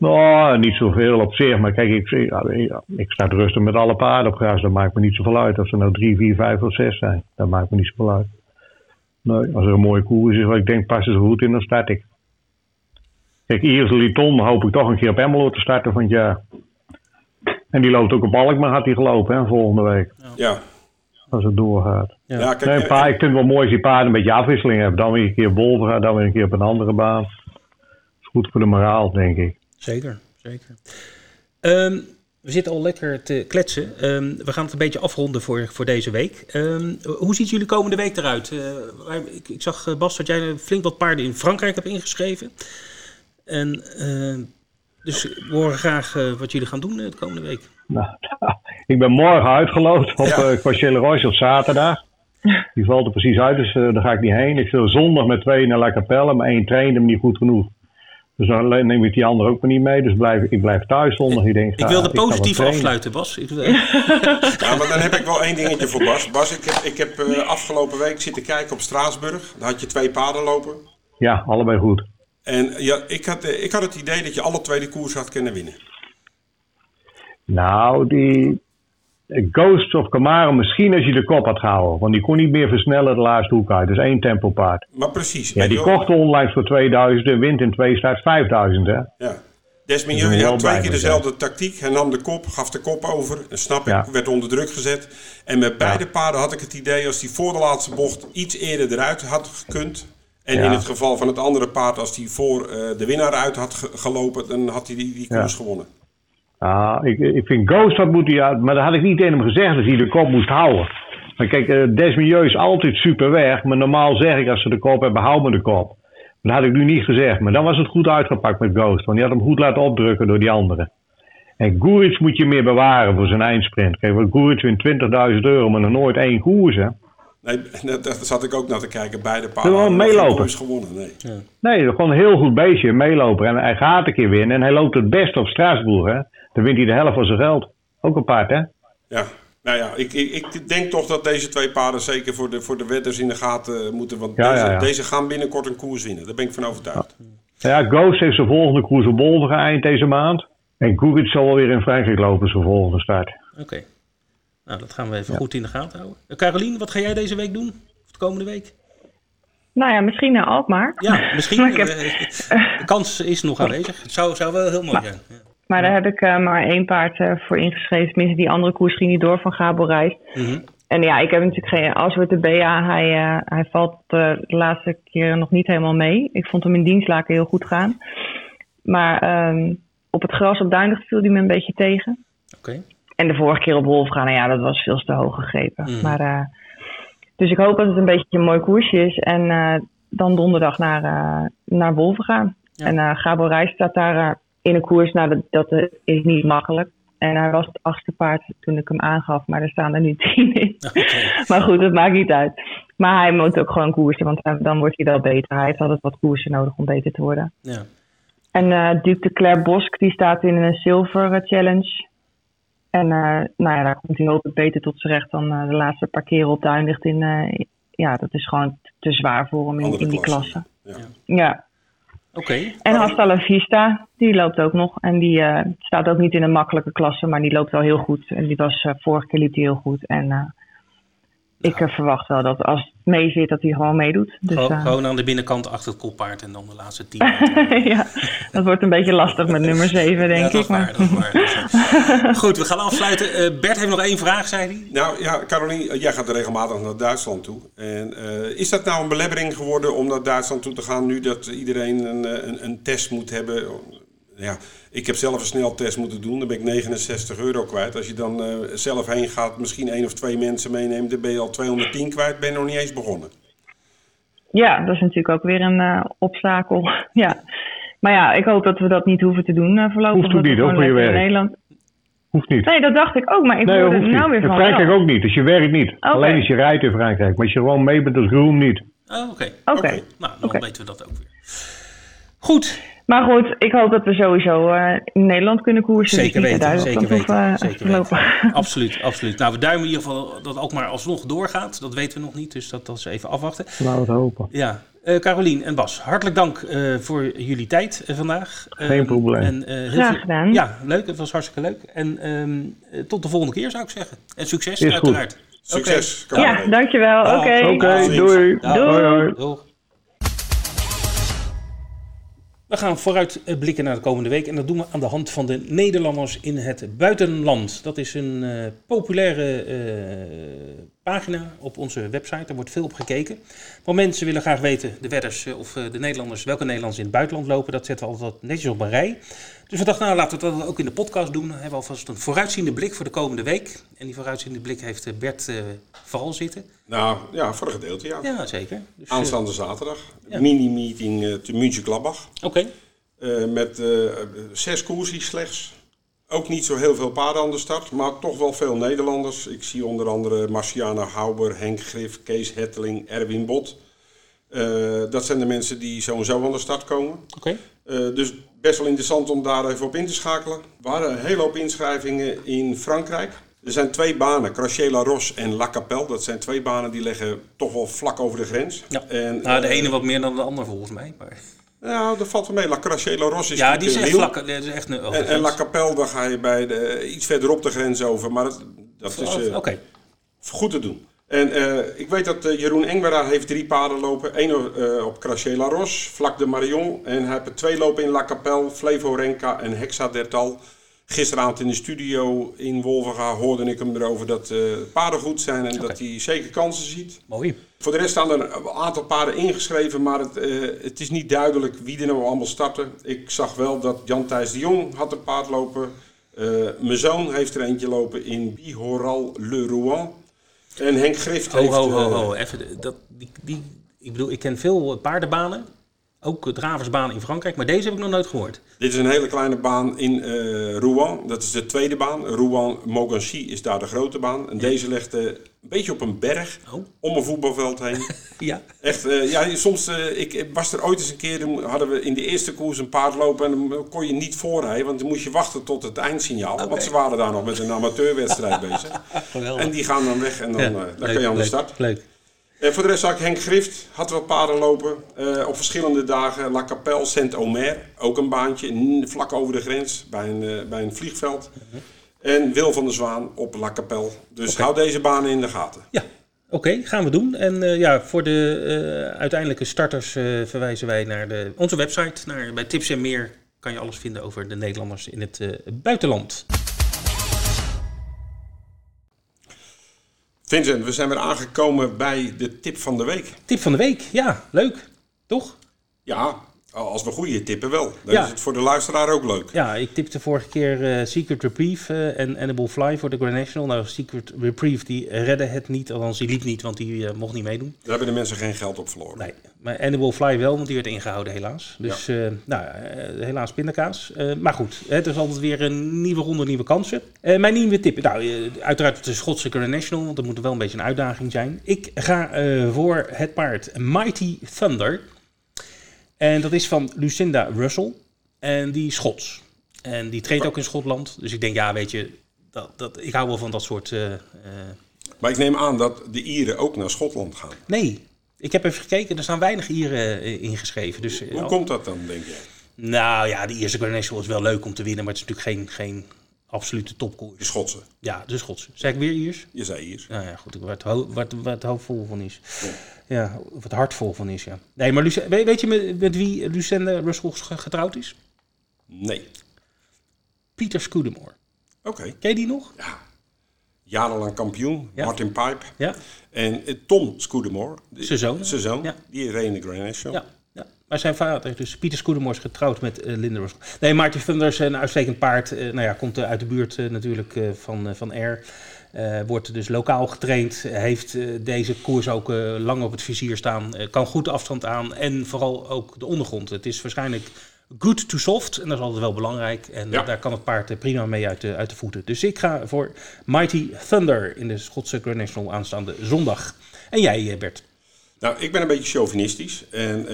Nou, niet zoveel op zich. Maar kijk, ik, ik, ik sta rustig met alle paarden op gras. Dat maakt me niet zoveel uit. Of ze nou drie, vier, vijf of zes zijn. Dat maakt me niet zoveel uit. Nee, als er een mooie koers is waar ik denk, pas er goed in, dan start ik. Kijk, Iris Liton hoop ik toch een keer op Emmeloord te starten van het jaar. En die loopt ook op Alkmaar, had hij gelopen, hè, volgende week. Ja. als het doorgaat. Ja. Ja, kijk, Nee, pa, ik vind het wel mooi als die paarden een beetje afwisseling hebben. Dan weer een keer gaan, dan weer een keer op een andere baan. Dat is goed voor de moraal, denk ik. Zeker, zeker. Ehm, we zitten al lekker te kletsen. Ehm, we gaan het een beetje afronden voor, voor deze week. Ehm, hoe ziet jullie komende week eruit? Eh, ik, ik zag, eh, Bas, dat jij flink wat paarden in Frankrijk hebt ingeschreven. En dus we horen graag eh, wat jullie gaan doen de komende week. Nou, ik ben morgen uitgeloot op Ja. uh, Royce op zaterdag. Die valt er precies uit, dus daar ga ik niet heen. Ik zit zondag met twee naar La Capelle, maar één trainde hem niet goed genoeg. Dus dan neem ik die andere ook maar niet mee. Dus blijf, ik blijf thuis zondag. Ik, denk, Ik ga- wilde positief afsluiten, Bas. Ik, eh, Ja, maar dan heb ik wel één dingetje voor Bas. Bas, ik heb, ik heb eh, afgelopen week zitten kijken op Straatsburg. Daar had je twee paarden lopen. Ja, allebei goed. En ja, ik, had, eh, ik had het idee dat je alle twee de koers had kunnen winnen. Nou, die Ghost of Camaro, misschien als je de kop had gehouden. Want die kon niet meer versnellen de laatste hoek uit. Dus één tempopaard. Maar precies. Ja, die kocht online voor 2000 en wint in twee staat 5000 hè. Ja. Die wel had twee keer dezelfde tactiek. Hij nam de kop, gaf de kop over. En snap ik, Ja. werd onder druk gezet. En met beide paarden had ik het idee, als hij voor de laatste bocht iets eerder eruit had gekund. En Ja. in het geval van het andere paard, als hij voor eh, de winnaar uit had ge- gelopen, dan had hij die, die koers gewonnen. Ah, ik, ik vind Ghost had moeten, ja, maar dat had ik niet tegen hem gezegd dat hij de kop moest houden. Maar kijk, uh, Desmilieu is altijd super weg. Maar normaal zeg ik als ze de kop hebben, hou me de kop. Dat had ik nu niet gezegd. Maar dan was het goed uitgepakt met Ghost. Want die had hem goed laten opdrukken door die anderen. En Guric moet je meer bewaren voor zijn eindsprint. Kijk, want Guric wint 20.000 euro, maar nog nooit één koers, hè. Nee, dat, dat zat ik ook naar te kijken. Beide paarden Gewoon geen meelopen. koers gewonnen. Nee. Nee, gewoon een heel goed beestje, een meeloper. En hij gaat een keer winnen. En hij loopt het best op Straatsburg, hè. Dan wint hij de helft van zijn geld. Ook een paard, hè. Ja, nou ja, ik, ik, ik denk toch dat deze twee paarden zeker voor de, voor de wedders in de gaten eh, moeten. Want Ja, deze, ja, ja. deze gaan binnenkort een koers winnen. Daar ben ik van overtuigd. Ja, Ghost heeft zijn volgende koers op Bolven geëind deze maand. En Guric zal wel weer in Frankrijk lopen, zijn volgende start. Oké. Nou, dat gaan we even goed in de gaten houden. Uh, Carolien, wat ga jij deze week doen? Of de komende week? Nou ja, misschien naar Alkmaar. Ja, misschien. Maar ik heb- eh, de kans is nog aanwezig. Het zou, zou wel heel mooi zijn. Maar daar heb ik eh, maar één paard eh, voor ingeschreven. Tenminste, die andere koers ging niet door van Gabo Reis. Mhm. En ja, ik heb natuurlijk geen... Aswert de BA, hij, eh, hij valt de laatste keer nog niet helemaal mee. Ik vond hem in dienstlaken heel goed gaan. Maar ehm, op het gras op Duindig viel hij me een beetje tegen. Oké. En de vorige keer op Wolfgaan, nou ja, dat was veel te hoog gegrepen. Mhm. Maar, dus ik hoop dat het een beetje een mooi koersje is. En dan donderdag naar, naar Wolven gaan. Ja. En Gabo Reis staat daar in een koers. Nou, dat, dat is niet makkelijk. En hij was het achtste paard toen ik hem aangaf. Maar er staan er nu tien in. Maar goed, dat maakt niet uit. Maar hij moet ook gewoon koersen, want dan wordt hij wel beter. Hij heeft altijd wat koersen nodig om beter te worden. Ja. En eh Duke de Claire Bosk, die staat in een Silver Challenge. En eh, nou ja, daar komt hij hopelijk beter tot zijn recht dan eh, de laatste paar keren op Duinlicht in. ja, dat is gewoon te zwaar voor hem in die klasse. klasse. Ja. Ja. Oké. En Hasta la Vista, die loopt ook nog. En die eh, staat ook niet in een makkelijke klasse, maar die loopt wel heel goed. En die was eh, vorige keer liep die heel goed. En eh, ik eh, verwacht wel dat als het mee zit, dat hij gewoon meedoet. Dus, Gewoon, eh, gewoon aan de binnenkant achter het koppaard en dan de laatste tien. ja, dat wordt een beetje lastig met nummer 7, denk ja, dat ik. Maar... Dat is waar. Dat waar. Goed, we gaan afsluiten. Eh, Bert heeft nog één vraag, zei hij. Nou ja, Caroline, jij gaat regelmatig naar Duitsland toe. En eh, is dat nou een belemmering geworden om naar Duitsland toe te gaan nu dat iedereen een, een, een test moet hebben? Ja, ik heb zelf een sneltest moeten doen, dan ben ik 69 euro kwijt. Als je dan eh, zelf heen gaat, misschien één of twee mensen meeneemt, dan ben je al 210 kwijt, ben je nog niet eens begonnen. Ja, dat is natuurlijk ook weer een eh, obstakel. ja. Maar ja, ik hoop dat we dat niet hoeven te doen uh, voorlopig. Hoeft ook niet, hoor, voor je in werk. Nederland. Hoeft niet. Nee, dat dacht ik ook, maar ik Nee, hoorde nou niet. weer In van. Frankrijk wel. ook niet. Dus je werkt niet. Oké. Alleen als je rijdt in Frankrijk. Maar als je gewoon mee bent als groen niet. Oh, Oké. Oké. Nou, dan weten we dat ook weer. Goed, Maar goed, ik hoop dat we sowieso eh, in Nederland kunnen koersen. zeker dus niet naar weten. Zeker weten. eh, Zeker weten. Absoluut, absoluut. Nou, we duimen in ieder geval dat ook maar alsnog doorgaat. Dat weten we nog niet, dus dat, dat is even afwachten. Laten we het hopen. Ja, eh Carolien en Bas, hartelijk dank eh, voor jullie tijd eh, vandaag. Geen Eh, probleem. En, eh, heel Graag veel- gedaan. Ja, leuk. Het was hartstikke leuk. En ehm, eh, tot de volgende keer zou ik zeggen. En succes Is goed. uiteraard. Succes, Oké. Ja, dankjewel. Oké. Oké, ziens. doei. Dag. Hoi, We gaan vooruit eh, naar de komende week. En dat doen we aan de hand van de Nederlanders in het buitenland. Dat is een eh, populaire eh, pagina op onze website. Daar wordt veel op gekeken. Want mensen willen graag weten, de wedders eh, of eh, de Nederlanders, welke Nederlanders in het buitenland lopen. Dat zetten we altijd netjes op een rij. Dus we dachten, nou laten we dat ook in de podcast doen. Dan hebben we alvast een vooruitziende blik voor de komende week. En die vooruitziende blik heeft eh, Bert uh, vooral zitten. Nou ja, voor een gedeelte ja. Ja, zeker. Dus, Aanstaande zaterdag. Ja. Mini-meeting uh, te München-Gladbach. Oké. Okay. Uh, met zes koersies slechts. Ook niet zo heel veel paarden aan de start, maar toch wel veel Nederlanders. Ik zie onder andere Marciana Hauber, Henk Grif, Kees Hetteling, Erwin Bot. Uh, dat zijn de mensen die zo en zo aan de start komen. Oké. Okay. Uh, dus best wel interessant om daar even op in te schakelen. Er waren een hele hoop inschrijvingen in Frankrijk. Er zijn twee banen, Crochet La Roche en La Capelle. Dat zijn twee banen die liggen toch wel vlak over de grens. Ja. En, nou, de uh, ene wat meer dan de andere volgens mij. Maar... Nou, dat valt wel mee. La Crochet La Roche is Ja, die is echt. Dat is echt een, en, en La Capelle, daar ga je bij de, iets verderop de grens over. Maar dat, dat is uh, okay. goed te doen. En uh, ik weet dat uh, Jeroen Engwera heeft drie paarden lopen. Eén op Crochet La Roche, Vlak de Marion. En hij heeft twee lopen in La Capelle, Flevo Renka en Hexa Dertal. Gisteravond in de studio in Wolvenga hoorde ik hem erover dat de paarden goed zijn en okay. dat hij zeker kansen ziet. Mooi. Voor de rest staan er een aantal paarden ingeschreven, maar het, het is niet duidelijk wie er nou allemaal starten. Ik zag wel dat Jan Thijs de Jong had een paard lopen. mijn zoon heeft er eentje lopen in Bihoral Le Rouen. En Henk Grift ho, heeft... Ho, ho, ho, even, dat, die, die, ik bedoel, ik ken veel paardenbanen, ook draversbanen in Frankrijk, maar deze heb ik nog nooit gehoord. Dit is een hele kleine baan in uh, Rouen, dat is de tweede baan. Rouen-Mogancy is daar de grote baan. En ja. deze ligt uh, een beetje op een berg, oh. om een voetbalveld heen. ja. Echt, uh, ja, soms, ik was er ooit eens een keer, hadden we in de eerste koers een paard lopen en dan kon je niet voorrijden, want dan moest je wachten tot het eindsignaal. Okay. Want ze waren daar nog met een amateurwedstrijd bezig. Geweldig. En die gaan dan weg en dan, ja, dan leuk, kan je aan de start. Leuk. En voor de rest zag ik Henk Grift, had wel paarden lopen. Uh, op verschillende dagen. La Capelle, Saint-Omer, ook een baantje, vlak over de grens, bij een, uh, bij een vliegveld. Uh -huh. En Wil van der Zwaan op La Capelle. Dus okay. hou deze banen in de gaten. Ja, oké, okay, gaan we doen. En ja, voor de uiteindelijke starters verwijzen wij naar de, onze website. Naar, bij Tips en Meer kan je alles vinden over de Nederlanders in het buitenland. Vincent, we zijn weer aangekomen bij de tip van de week. Tip van de week, ja, leuk. Toch? Ja, als we goede tippen wel. Dan Ja. is het voor de luisteraar ook leuk. Ja, ik tipte vorige keer eh, Secret Reprieve eh, en Animal Fly voor de Grand National. Nou, Secret Reprieve die redde het niet, althans die liep niet, want die eh, mocht niet meedoen. Daar hebben de mensen geen geld op verloren. Nee, maar Animal Fly wel, want die werd ingehouden helaas. Dus eh, nou, helaas pindakaas. Maar goed, het is altijd weer een nieuwe ronde, nieuwe kansen. Mijn nieuwe tip, nou, uiteraard de Schotse Grand National, want dat moet wel een beetje een uitdaging zijn. Ik ga voor het paard Mighty Thunder. En dat is van Lucinda Russell. En die is Schots. En die treedt ook in Schotland. Dus ik denk, ja, weet je, dat, dat, ik hou wel van dat soort... eh, eh, Maar ik neem aan dat de Ieren ook naar Schotland gaan. Nee, ik heb even gekeken, er staan weinig Ieren eh, ingeschreven. Dus, Hoe komt dat dan, denk jij? Nou ja, de Grand National is wel leuk om te winnen, maar het is natuurlijk geen, geen absolute De topkoers. Schotse. Ja, de Schotse. Zeg ik weer Iers? Je zei Iers. Nou ja, goed, waar het, ho waar het, waar het van is. Ja, of het hart vol van is, ja. Nee, maar Luc weet, je met, met wie Lucinda Russell ge- getrouwd is? Nee. Pieter Scudamore. Oké. Ken je die nog? Ja. Jarenlang kampioen. Ja. Martin Pipe. Ja. En eh, Tom Scudamore. Zijn zoon. Zijn zoon. Ja. Die reed in de Grand National. Ja, ja. Maar zijn vader, dus Pieter Scudamore, is getrouwd met eh, Linda Russell. Nee, Martin Thunder is een uitstekend paard. Eh, nou ja, komt uit de buurt natuurlijk van, van Air. Eh, wordt dus lokaal getraind. Heeft eh, deze koers ook eh, lang op het vizier staan. Kan goed de afstand aan. En vooral ook de ondergrond. Het is waarschijnlijk good to soft. En dat is altijd wel belangrijk. En Ja. daar kan het paard prima mee uit de, uit de voeten. Dus ik ga voor Mighty Thunder in de Schotse Grand National aanstaande zondag. En jij, Bert? Nou, ik ben een beetje chauvinistisch. En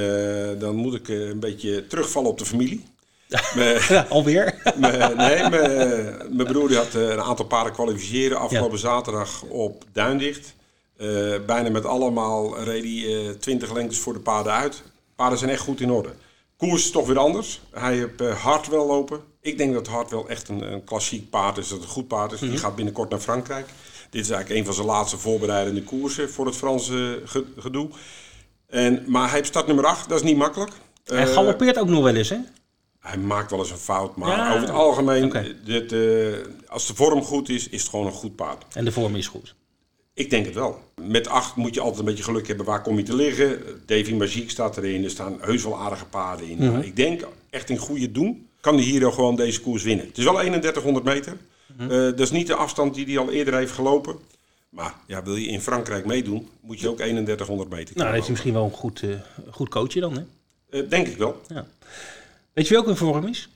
dan moet ik een beetje terugvallen op de familie. Ja, alweer? nee, mijn, broer die had eh, een aantal paarden kwalificeren afgelopen zaterdag op Duindicht. Eh, bijna met allemaal reed hij eh, 20 lengtes voor de paarden uit. Paarden zijn echt goed in orde. Koers is toch weer anders. Hij heeft eh, Hartwell lopen. Ik denk dat Hartwell echt een, een klassiek paard is. Dat het een goed paard is. Die gaat binnenkort naar Frankrijk. Dit is eigenlijk een van zijn laatste voorbereidende koersen voor het Franse ge- gedoe. En, maar hij heeft start nummer 8. Dat is niet makkelijk. Hij Eh, galoppeert ook nog wel eens, hè? Hij maakt wel eens een fout, maar Ja, over het algemeen, oké. dit, eh, als de vorm goed is, is het gewoon een goed paard. En de vorm is goed. Ik denk het wel. Met acht moet je altijd een beetje geluk hebben waar kom je te liggen. Davy Magiek staat erin, er staan heus wel aardige paarden in. Mhm. Ik denk, echt in goede doen, kan de Hero gewoon deze koers winnen. Het is wel 3100 meter. Mhm. Eh, dat is niet de afstand die hij al eerder heeft gelopen. Maar ja, wil je in Frankrijk meedoen, moet je ook 3100 meter Nou, dan is hij misschien wel een goed, eh, goed coachje dan, hè? Eh, denk ik wel. Ja. Weet je wie ook in vorm is?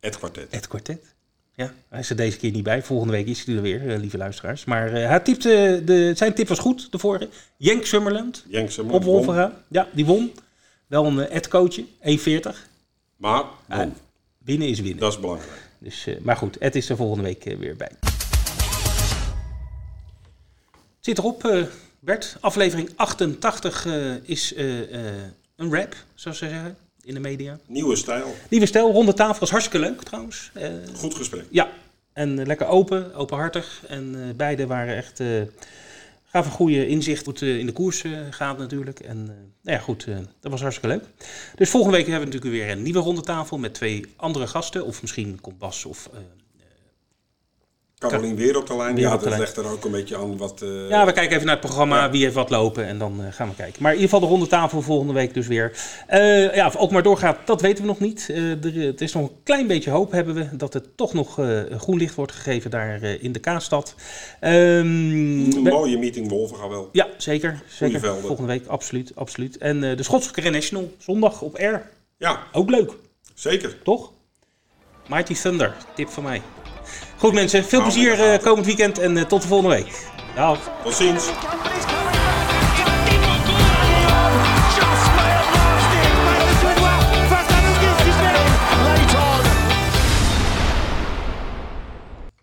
Het kwartet. Ed Quartet. Ja, hij is er deze keer niet bij. Volgende week is hij er weer, eh, lieve luisteraars. Maar eh, hij typte, de, zijn tip was goed, de vorige. Jenk Summerland Jenksen, op Wolverga. Ja, die won. Wel een uh, Ed-coachje, 1,40. Maar won. winnen is winnen. dat is belangrijk. Dus, eh, maar goed, Ed is er volgende week eh, weer bij. Zit erop, eh, Bert. Aflevering 88 eh, is eh, eh, een rap, zoals ze zeggen, in de media. Nieuwe stijl, Lieve stel, ronde tafel was hartstikke leuk trouwens. Eh, goed gesprek. ja, en eh, lekker open, openhartig. En eh, beide waren echt, eh gaven goede inzicht hoe het in de koers gaat natuurlijk. En nou ja, goed, dat was hartstikke leuk. Dus volgende week hebben we natuurlijk weer een nieuwe ronde tafel met twee andere gasten. Of misschien komt Bas of... Carolien weer op de lijn. Weer ja, de dat lijn. legt er ook een beetje aan wat... eh, ja, we kijken even naar het programma, Ja. wie heeft wat lopen en dan eh, gaan we kijken. Maar in ieder geval de ronde tafel volgende week dus weer. Eh, ja, of ook maar doorgaat, dat weten we nog niet. Er, het is nog een klein beetje hoop hebben we dat het toch nog groen licht wordt gegeven daar in de Kaasstad. Ehm, Een we- mooie meeting, Wolven gaan wel. Ja, zeker. zeker. Volgende week, absoluut. absoluut. En de Schotse National, zondag op R. Ja, Ook leuk, zeker. toch? Mighty Thunder, tip van mij. Goed mensen, veel plezier eh, komend weekend en eh, tot de volgende week. Dag. Tot ziens.